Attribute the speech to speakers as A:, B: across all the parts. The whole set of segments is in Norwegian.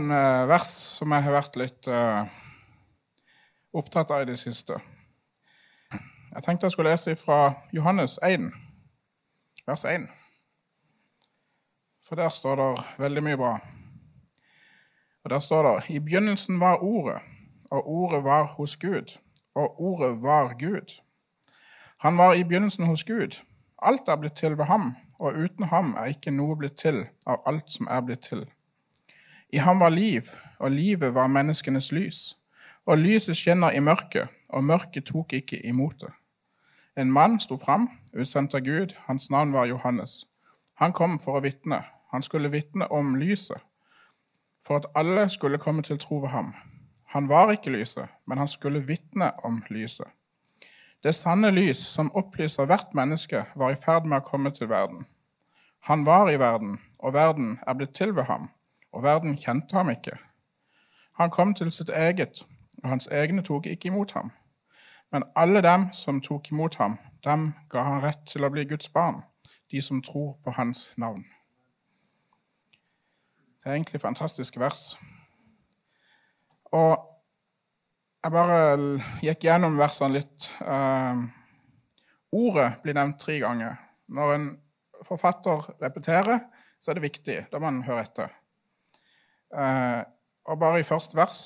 A: Noen eh, vers som jeg har vært litt eh, opptatt av i det siste. Jeg tenkte jeg skulle lese fra Johannes 1, vers 1. For der står det veldig mye bra. Og Der står det I begynnelsen var Ordet, og Ordet var hos Gud, og Ordet var Gud. Han var i begynnelsen hos Gud. Alt er blitt til ved ham, og uten ham er ikke noe blitt til av alt som er blitt til. I ham var liv, og livet var menneskenes lys. Og lyset skinner i mørket, og mørket tok ikke imot det. En mann sto fram, utsendt av Gud, hans navn var Johannes. Han kom for å vitne. Han skulle vitne om lyset, for at alle skulle komme til tro ved ham. Han var ikke lyset, men han skulle vitne om lyset. Det sanne lys, som opplyser hvert menneske, var i ferd med å komme til verden. Han var i verden, og verden er blitt til ved ham og verden kjente ham ikke. Han kom til sitt eget, og hans egne tok ikke imot ham. Men alle dem som tok imot ham, dem ga han rett til å bli Guds barn, de som tror på hans navn. Det er egentlig fantastiske vers. Og jeg bare gikk gjennom versene litt. Uh, ordet blir nevnt tre ganger. Når en forfatter repeterer, så er det viktig. Da må man høre etter. Eh, og bare i første vers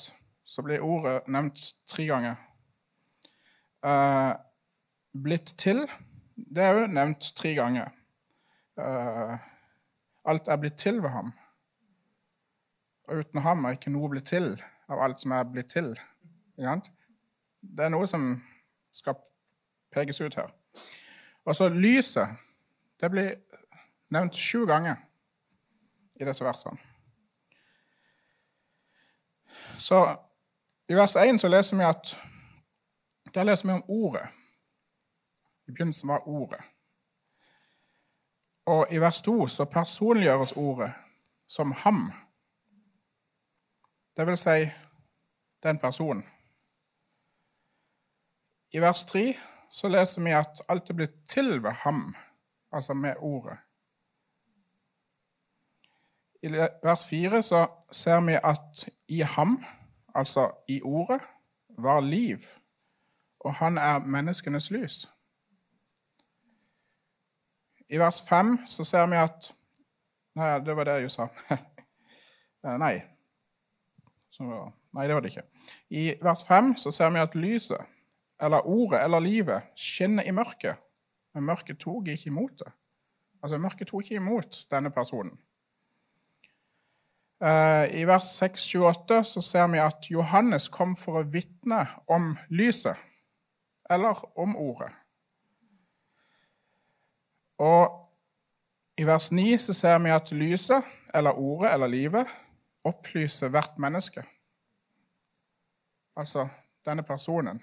A: så blir ordet nevnt tre ganger. Eh, blitt til, det er jo nevnt tre ganger. Eh, alt er blitt til ved ham. Og uten ham er ikke noe blitt til av alt som er blitt til. Det er noe som skal pekes ut her. Og så lyset. Det blir nevnt sju ganger i disse versene. Så I vers 1 så leser vi at der leser vi om Ordet. I begynnelsen var Ordet. Og i vers 2 så personliggjøres Ordet som ham. Det vil si den personen. I vers 3 så leser vi at alt er blitt til ved ham, altså med Ordet. I vers 4 så ser vi at i ham, altså i ordet, var liv, og han er menneskenes lys. I vers 5 så ser vi at Nei, det var det jeg sa. Eh, nei. Nei, det var det ikke. I vers 5 så ser vi at lyset, eller ordet, eller livet, skinner i mørket. Men mørket tok ikke imot det. Altså, mørket tok ikke imot denne personen. Eh, I vers 6-28 så ser vi at Johannes kom for å vitne om lyset, eller om ordet. Og i vers 9 så ser vi at lyset, eller ordet, eller livet, opplyser hvert menneske. Altså denne personen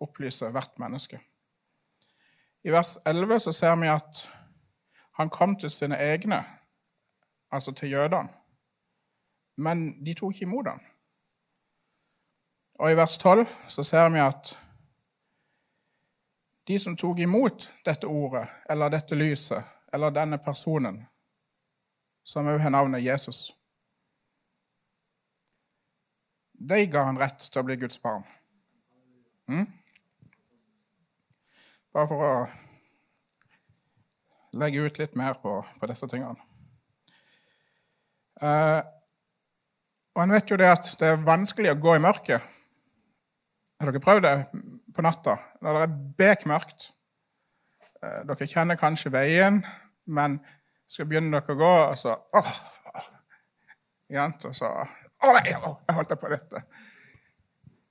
A: opplyser hvert menneske. I vers 11 så ser vi at han kom til sine egne, altså til jødene. Men de tok ikke imot ham. Og i vers 12 så ser vi at de som tok imot dette ordet, eller dette lyset, eller denne personen, som også har navnet Jesus De ga han rett til å bli Guds barn. Mm? Bare for å legge ut litt mer på, på disse tingene. Uh, og en vet jo det at det er vanskelig å gå i mørket. Har dere prøvd det på natta når det er bekmørkt? Eh, dere kjenner kanskje veien, men skal begynne dere å gå, og så åh, Jent, og så Å nei, jeg holdt på dette.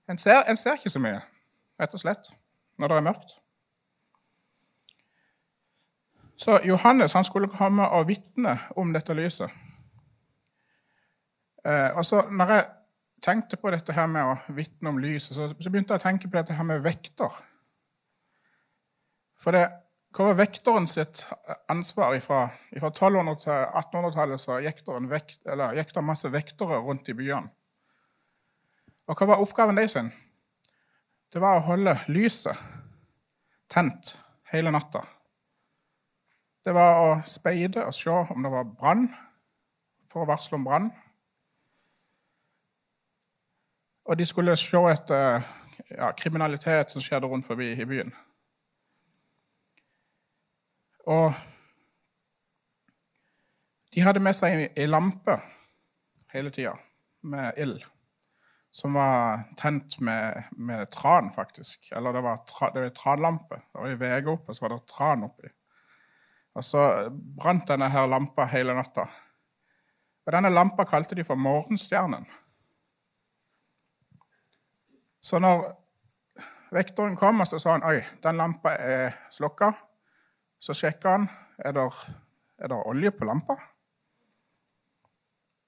A: En ser, en ser ikke så mye, rett og slett, når det er mørkt. Så Johannes han skulle komme og vitne om dette lyset. Eh, og så når jeg tenkte på dette her med å vitne om lyset, så, så, begynte jeg å tenke på dette her med vekter. For det, hva var vekteren sitt ansvar fra 1200- til 1800-tallet? så gikk det, vekt, gikk det masse vektere rundt i byene. Og hva var oppgaven deres? Det var å holde lyset tent hele natta. Det var å speide og se om det var brann, for å varsle om brann Og de skulle se etter ja, kriminalitet som skjedde rundt forbi i byen. Og de hadde med seg ei lampe hele tida med ild, som var tent med, med, tran, faktisk. Eller det var, tra, tranlampe. Det var i vege oppe, så var det tran oppi. Og så brant denne her lampa hele natta. Og denne lampa kalte de for Morgenstjernen. Så når vektoren kom, og så sa han oi, den lampa er slukka, så sjekka han er det er det olje på lampa.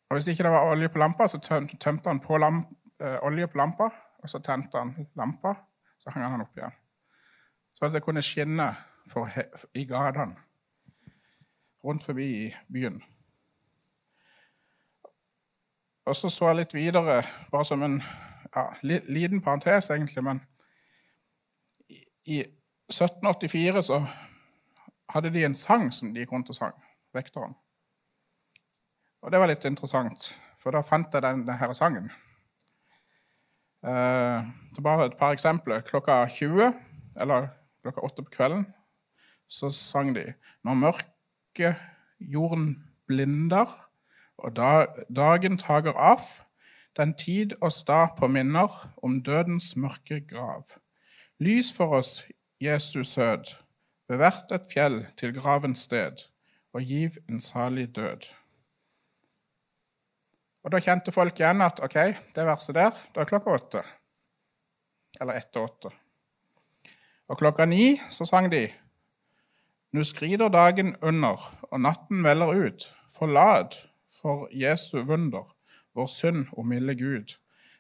A: Og Hvis ikke det var olje på lampa, så tømte han på lamp, eh, olje på lampa, og så tente han lampa, så hang han opp igjen. Så at det kunne skinne for, i gatene rundt forbi i byen. Og så så jeg litt videre, bare som en ja, liten parentes, egentlig, men i 1784 så hadde de en sang som de gikk rundt og sang, vekteren. Og det var litt interessant, for da fant jeg denne her sangen. Eh, så bare et par eksempler. Klokka 20, eller klokka 8 på kvelden, så sang de Når mørket jorden blinder, og da, dagen tager av, den tid oss da påminner om dødens mørke grav. Lys for oss, Jesus sød, bevert et fjell til gravens sted, og giv en salig død. Og Da kjente folk igjen at ok, det verset der, da er klokka åtte. Eller etter åtte. Og klokka ni så sang de Nå skrider dagen under, og natten melder ut. Forlat for Jesu vunder, vår synd og milde Gud.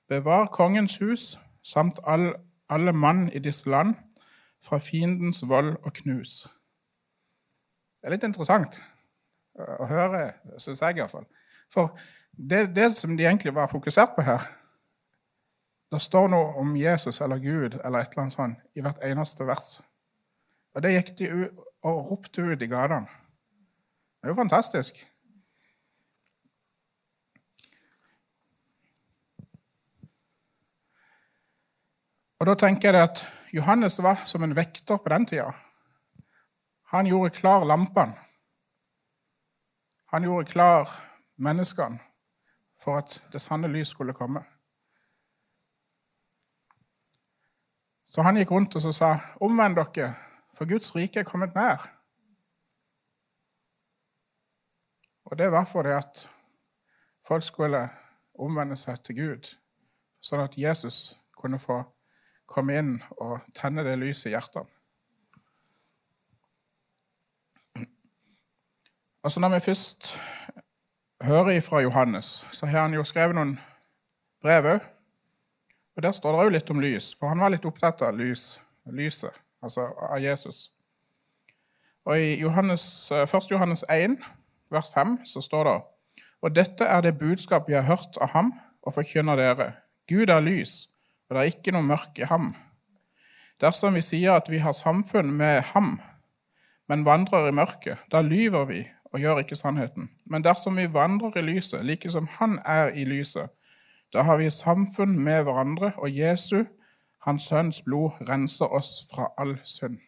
A: Bevar kongens hus samt all, alle mann i disse land fra fiendens vold og knus. Det er litt interessant å høre, syns jeg iallfall. For det, det som de egentlig var fokusert på her Det står noe om Jesus eller Gud eller et eller annet sånt i hvert eneste vers. Og det gikk de ut og ropte ut i gatene. Det er jo fantastisk. Og Da tenker jeg at Johannes var som en vekter på den tida. Han gjorde klar lampene. Han gjorde klar menneskene for at det sanne lys skulle komme. Så han gikk rundt og sa, 'Omvend dere, for Guds rike er kommet nær.' Og det var fordi at folk skulle omvende seg til Gud, sånn at Jesus kunne få komme inn og tenne det lyset i hjertene. Altså Når vi først hører fra Johannes, så har han jo skrevet noen brev òg. Og Der står det òg litt om lys, for han var litt opptatt av lys, lyset, altså av Jesus. Og I Johannes, 1. Eh, Johannes 1, vers 5, så står det Og dette er det budskap vi har hørt av ham og forkynner dere. Gud er lys, og det er ikke noe mørke i ham. Dersom vi sier at vi har samfunn med ham, men vandrer i mørket, da lyver vi og gjør ikke sannheten. Men dersom vi vandrer i lyset, like som Han er i lyset, da har vi samfunn med hverandre, og Jesu, Hans Sønns blod, renser oss fra all synd.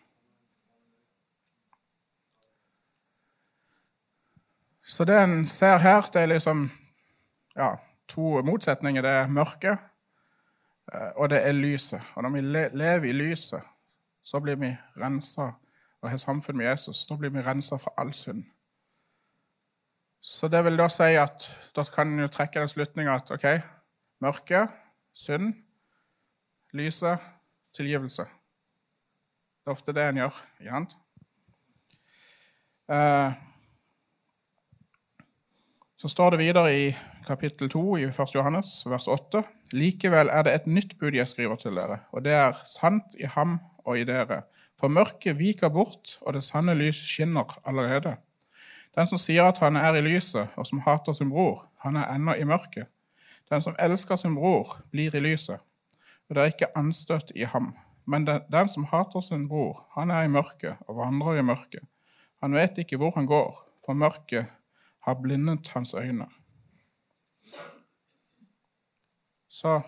A: Så det en ser her, det er liksom ja, to motsetninger. Det er mørket, og det er lyset. Og når vi lever i lyset, så blir vi rensa og har samfunn med Jesus. Da blir vi rensa fra all synd. Så det vil da si at da kan en trekke den slutninga at OK, mørke, synd, lyset, tilgivelse. Det er ofte det en gjør. ikke sant? Eh, så står det videre i kapittel 2 i 1. Johannes, vers 8.: Likevel er det et nytt bud jeg skriver til dere, og det er sant i ham og i dere. For mørket viker bort, og det sanne lys skinner allerede. Den som sier at han er i lyset, og som hater sin bror, han er ennå i mørket. Den som elsker sin bror, blir i lyset, og det er ikke anstøt i ham. Men den, den som hater sin bror, han er i mørket og vandrer i mørket. Han vet ikke hvor han går, for mørket har blindet hans øyne. Så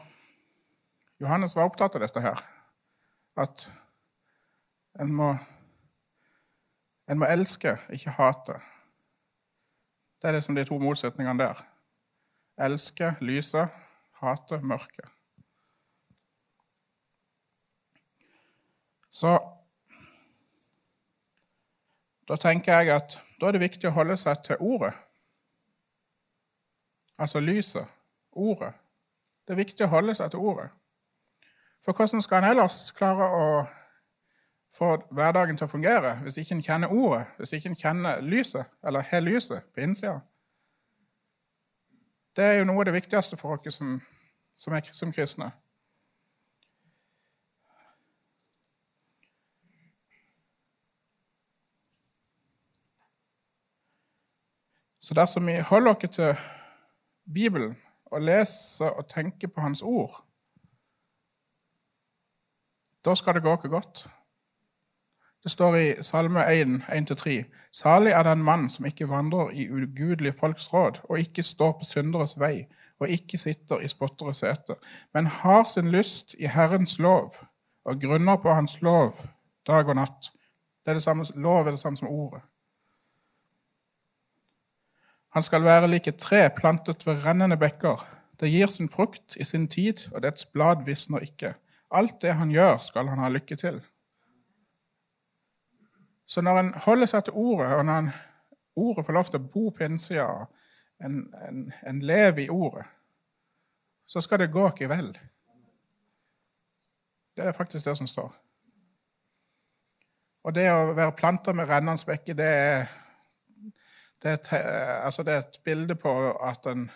A: Johannes var opptatt av dette her. At en må, en må elske, ikke hate. Det er liksom de to motsetningene der. Elske lyset, hate mørket. Så da tenker jeg at da er det viktig å holde seg til ordet. Altså lyset, ordet. Det er viktig å holde seg til ordet. For hvordan skal en ellers klare å få hverdagen til å fungere hvis ikke en kjenner ordet, hvis ikke en kjenner lyset, eller har lyset på innsida? Det er jo noe av det viktigste for oss som, som er som kristne. Så dersom vi holder oss til Bibelen og leser og tenker på Hans ord, da skal det gå oss godt. Det står i Salme 1, 1-3.: Salig er den mann som ikke vandrer i ugudelige folks råd, og ikke står på synderes vei, og ikke sitter i spotteres sete, men har sin lyst i Herrens lov og grunner på Hans lov dag og natt. Det er det samme, lov er det samme som ordet. Han skal være lik et tre plantet ved rennende bekker. Det gir sin frukt i sin tid, og dets blad visner ikke. Alt det han gjør, skal han ha lykke til. Så når en holder seg til ordet, og når ordet får lov til å bo på innsida, en, en, en lever i ordet, så skal det gå ikke vel. Det er faktisk det som står. Og det å være planta med rennende bekker, det er det er, et, altså det er et bilde på at en,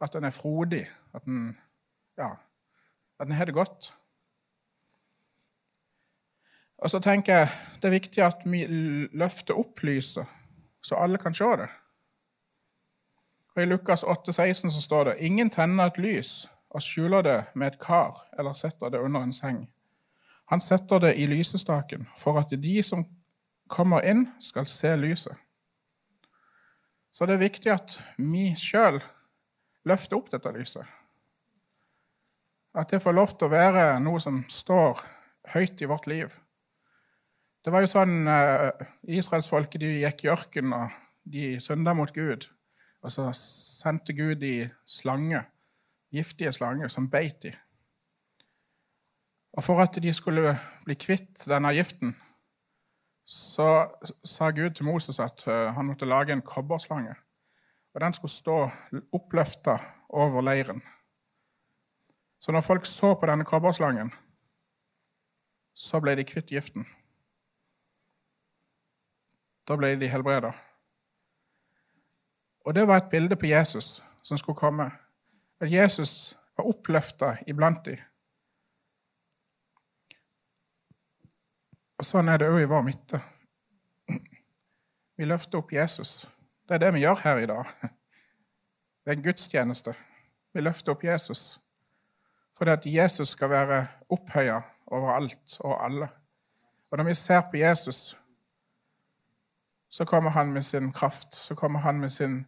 A: at en er frodig. At en, ja, at en har det godt. Og så tenker jeg det er viktig at vi løfter opp lyset, så alle kan se det. Og I Lukas 8, 16 så står det ingen tenner et lys og skjuler det med et kar eller setter det under en seng. Han setter det i lysestaken for at de som kommer inn, skal se lyset. Så det er viktig at vi sjøl løfter opp dette lyset. At det får lov til å være noe som står høyt i vårt liv. Det var jo sånn uh, Israelsfolket gikk i ørkenen, og de synda mot Gud. Og så sendte Gud de slanger, giftige slanger, som beit de. Og for at de skulle bli kvitt denne giften, så sa Gud til Moses at eh, han måtte lage en kobberslange. Og den skulle stå oppløfta over leiren. Så når folk så på denne kobberslangen, så ble de kvitt giften. Da ble de helbreda. Og det var et bilde på Jesus som skulle komme. At Jesus var oppløfta iblant dem. Og Sånn er det òg i vår midte. Vi løfter opp Jesus. Det er det vi gjør her i dag. Det er en gudstjeneste. Vi løfter opp Jesus fordi at Jesus skal være opphøya over alt og alle. Og når vi ser på Jesus, så kommer han med sin kraft, så kommer han med sin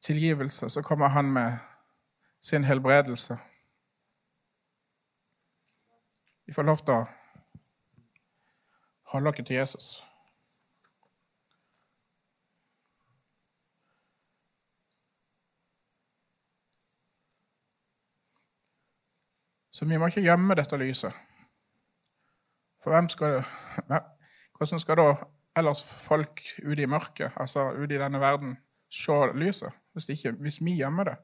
A: tilgivelse, så kommer han med sin helbredelse. Vi får lov til å Hold dere til Jesus. Så vi må ikke gjemme dette lyset. For hvem skal Hvordan skal da ellers folk ute i mørket, altså ute i denne verden, se lyset? Hvis, ikke, hvis vi gjemmer det,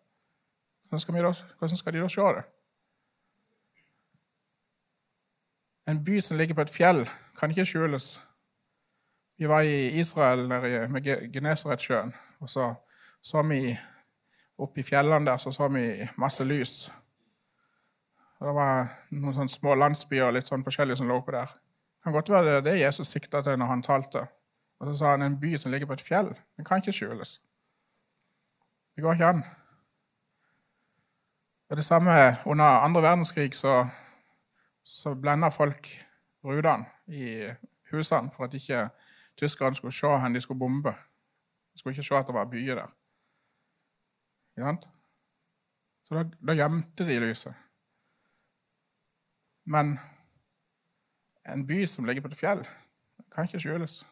A: hvordan skal, da, hvordan skal de da se det? En by som ligger på et fjell, kan ikke skjules. Vi var i Israel med Genesaretsjøen, og så så vi oppe i fjellene der så så vi masse lys. Og Det var noen sånne små landsbyer litt sånn forskjellige som lå oppe der. Det kan godt være det Jesus sikta til når han talte. Og så sa han en by som ligger på et fjell. Den kan ikke skjules. Det går ikke an. Og Det samme under andre verdenskrig så så blenda folk rudene i husene for at ikke tyskerne skulle se hvor de skulle bombe. De skulle ikke se at det var byer der. Så da, da gjemte de lyset. Men en by som ligger på et fjell, kan ikke skjules.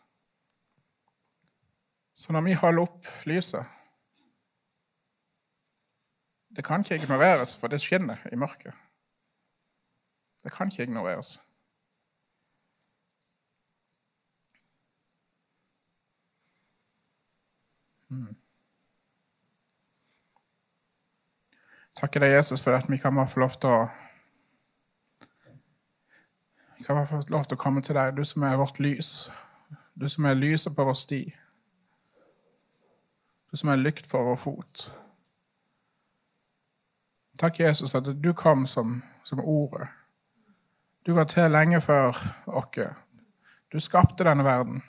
A: Så når vi holder opp lyset Det kan ikke ignoreres, for det skinner i mørket. Det kan ikke ignoreres. Mm. Takker deg, Jesus, for at vi kan få lov til å vi kan få lov til å komme til deg, du som er vårt lys. Du som er lyset på vår sti. Du som er lykt for vår fot. Takk, Jesus, at du kom som, som ordet. Du var til lenge før oss. Du skapte denne verden.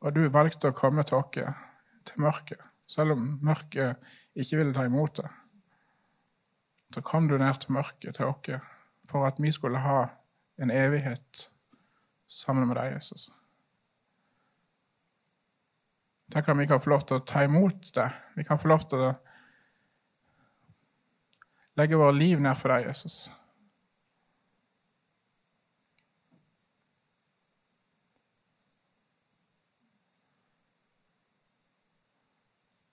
A: Og du valgte å komme til oss, til mørket, selv om mørket ikke ville ta imot det. Så kom du ned til mørket, til oss, for at vi skulle ha en evighet sammen med deg, Jesus. Takk om vi kan få lov til å ta imot det. Vi kan få lov til å legge våre liv ned for deg, Jesus.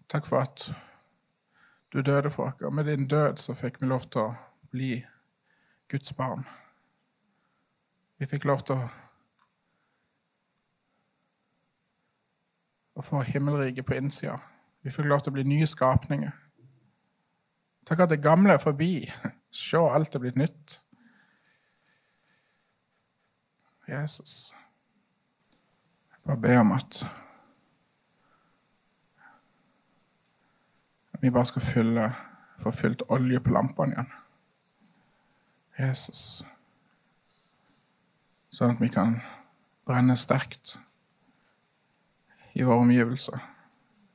A: Takk for at du døde for oss, og med din død så fikk vi lov til å bli Guds barn. Vi fikk lov til å, å få himmelriket på innsida. Vi fikk lov til å bli nye skapninger. Takk at det gamle er forbi. Se, alt er blitt nytt. Jesus. Jeg bare ber om at vi bare skal fylle, få fylt olje på lampene igjen. Jesus. Sånn at vi kan brenne sterkt i våre omgivelser,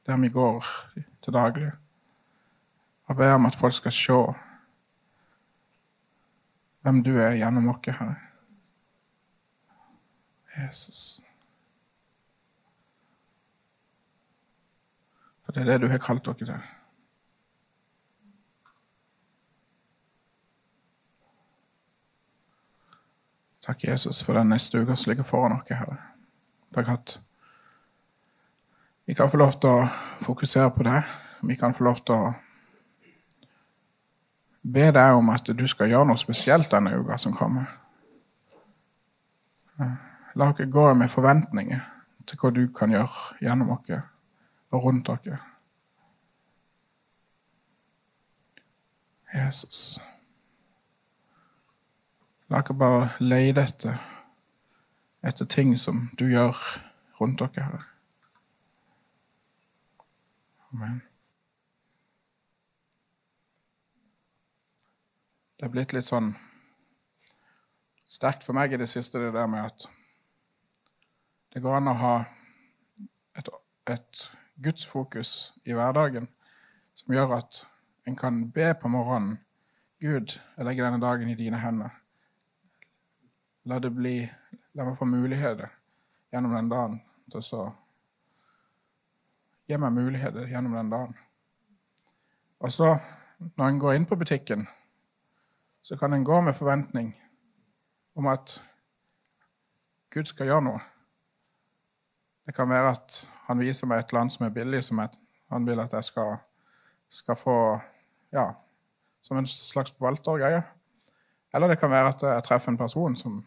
A: der vi går til daglig. Og ber om at folk skal se hvem du er gjennom oss, Herre. Jesus. For det er det du har kalt dere til. Takk, Jesus, for den neste uka som ligger foran oss, Herre. Takk at vi kan få lov til å fokusere på det. Vi kan få lov til å be deg om at du skal gjøre noe spesielt denne uka som kommer. La oss gå med forventninger til hva du kan gjøre gjennom oss og rundt oss. Jesus. La oss bare lete etter, etter ting som du gjør rundt dere, her. Amen. Det er blitt litt sånn sterkt for meg i det siste, det der med at det går an å ha et, et gudsfokus i hverdagen som gjør at en kan be på morgenen Gud, jeg legger denne dagen i dine hender. La det bli La meg få muligheter gjennom den dagen til så Gi meg muligheter gjennom den dagen. Og så, når en går inn på butikken, så kan en gå med forventning om at Gud skal gjøre noe. Det kan være at han viser meg et land som er billig, som han vil at jeg skal, skal få ja, som en slags forvaltergreie. Eller det kan være at jeg treffer en person som,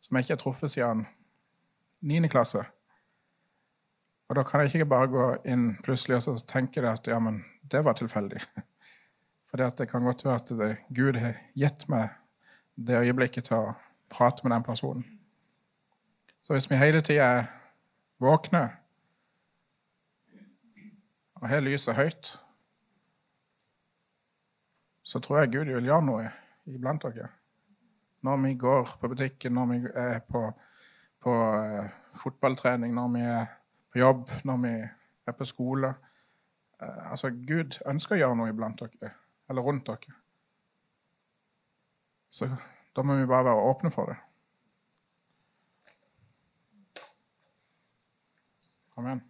A: som jeg ikke har truffet siden 9. klasse. Og da kan jeg ikke bare gå inn plutselig og tenke at ja, men det var tilfeldig. For det kan godt være at det, Gud har gitt meg det øyeblikket til å prate med den personen. Så hvis vi hele tida er våkne og har lyset høyt, så tror jeg Gud vil gjøre noe iblant dere. Når vi går på butikken, når vi er på, på uh, fotballtrening, når vi er på jobb, når vi er på skole. Uh, altså, Gud ønsker å gjøre noe iblant dere, eller rundt dere. Så da må vi bare være åpne for det. Amen.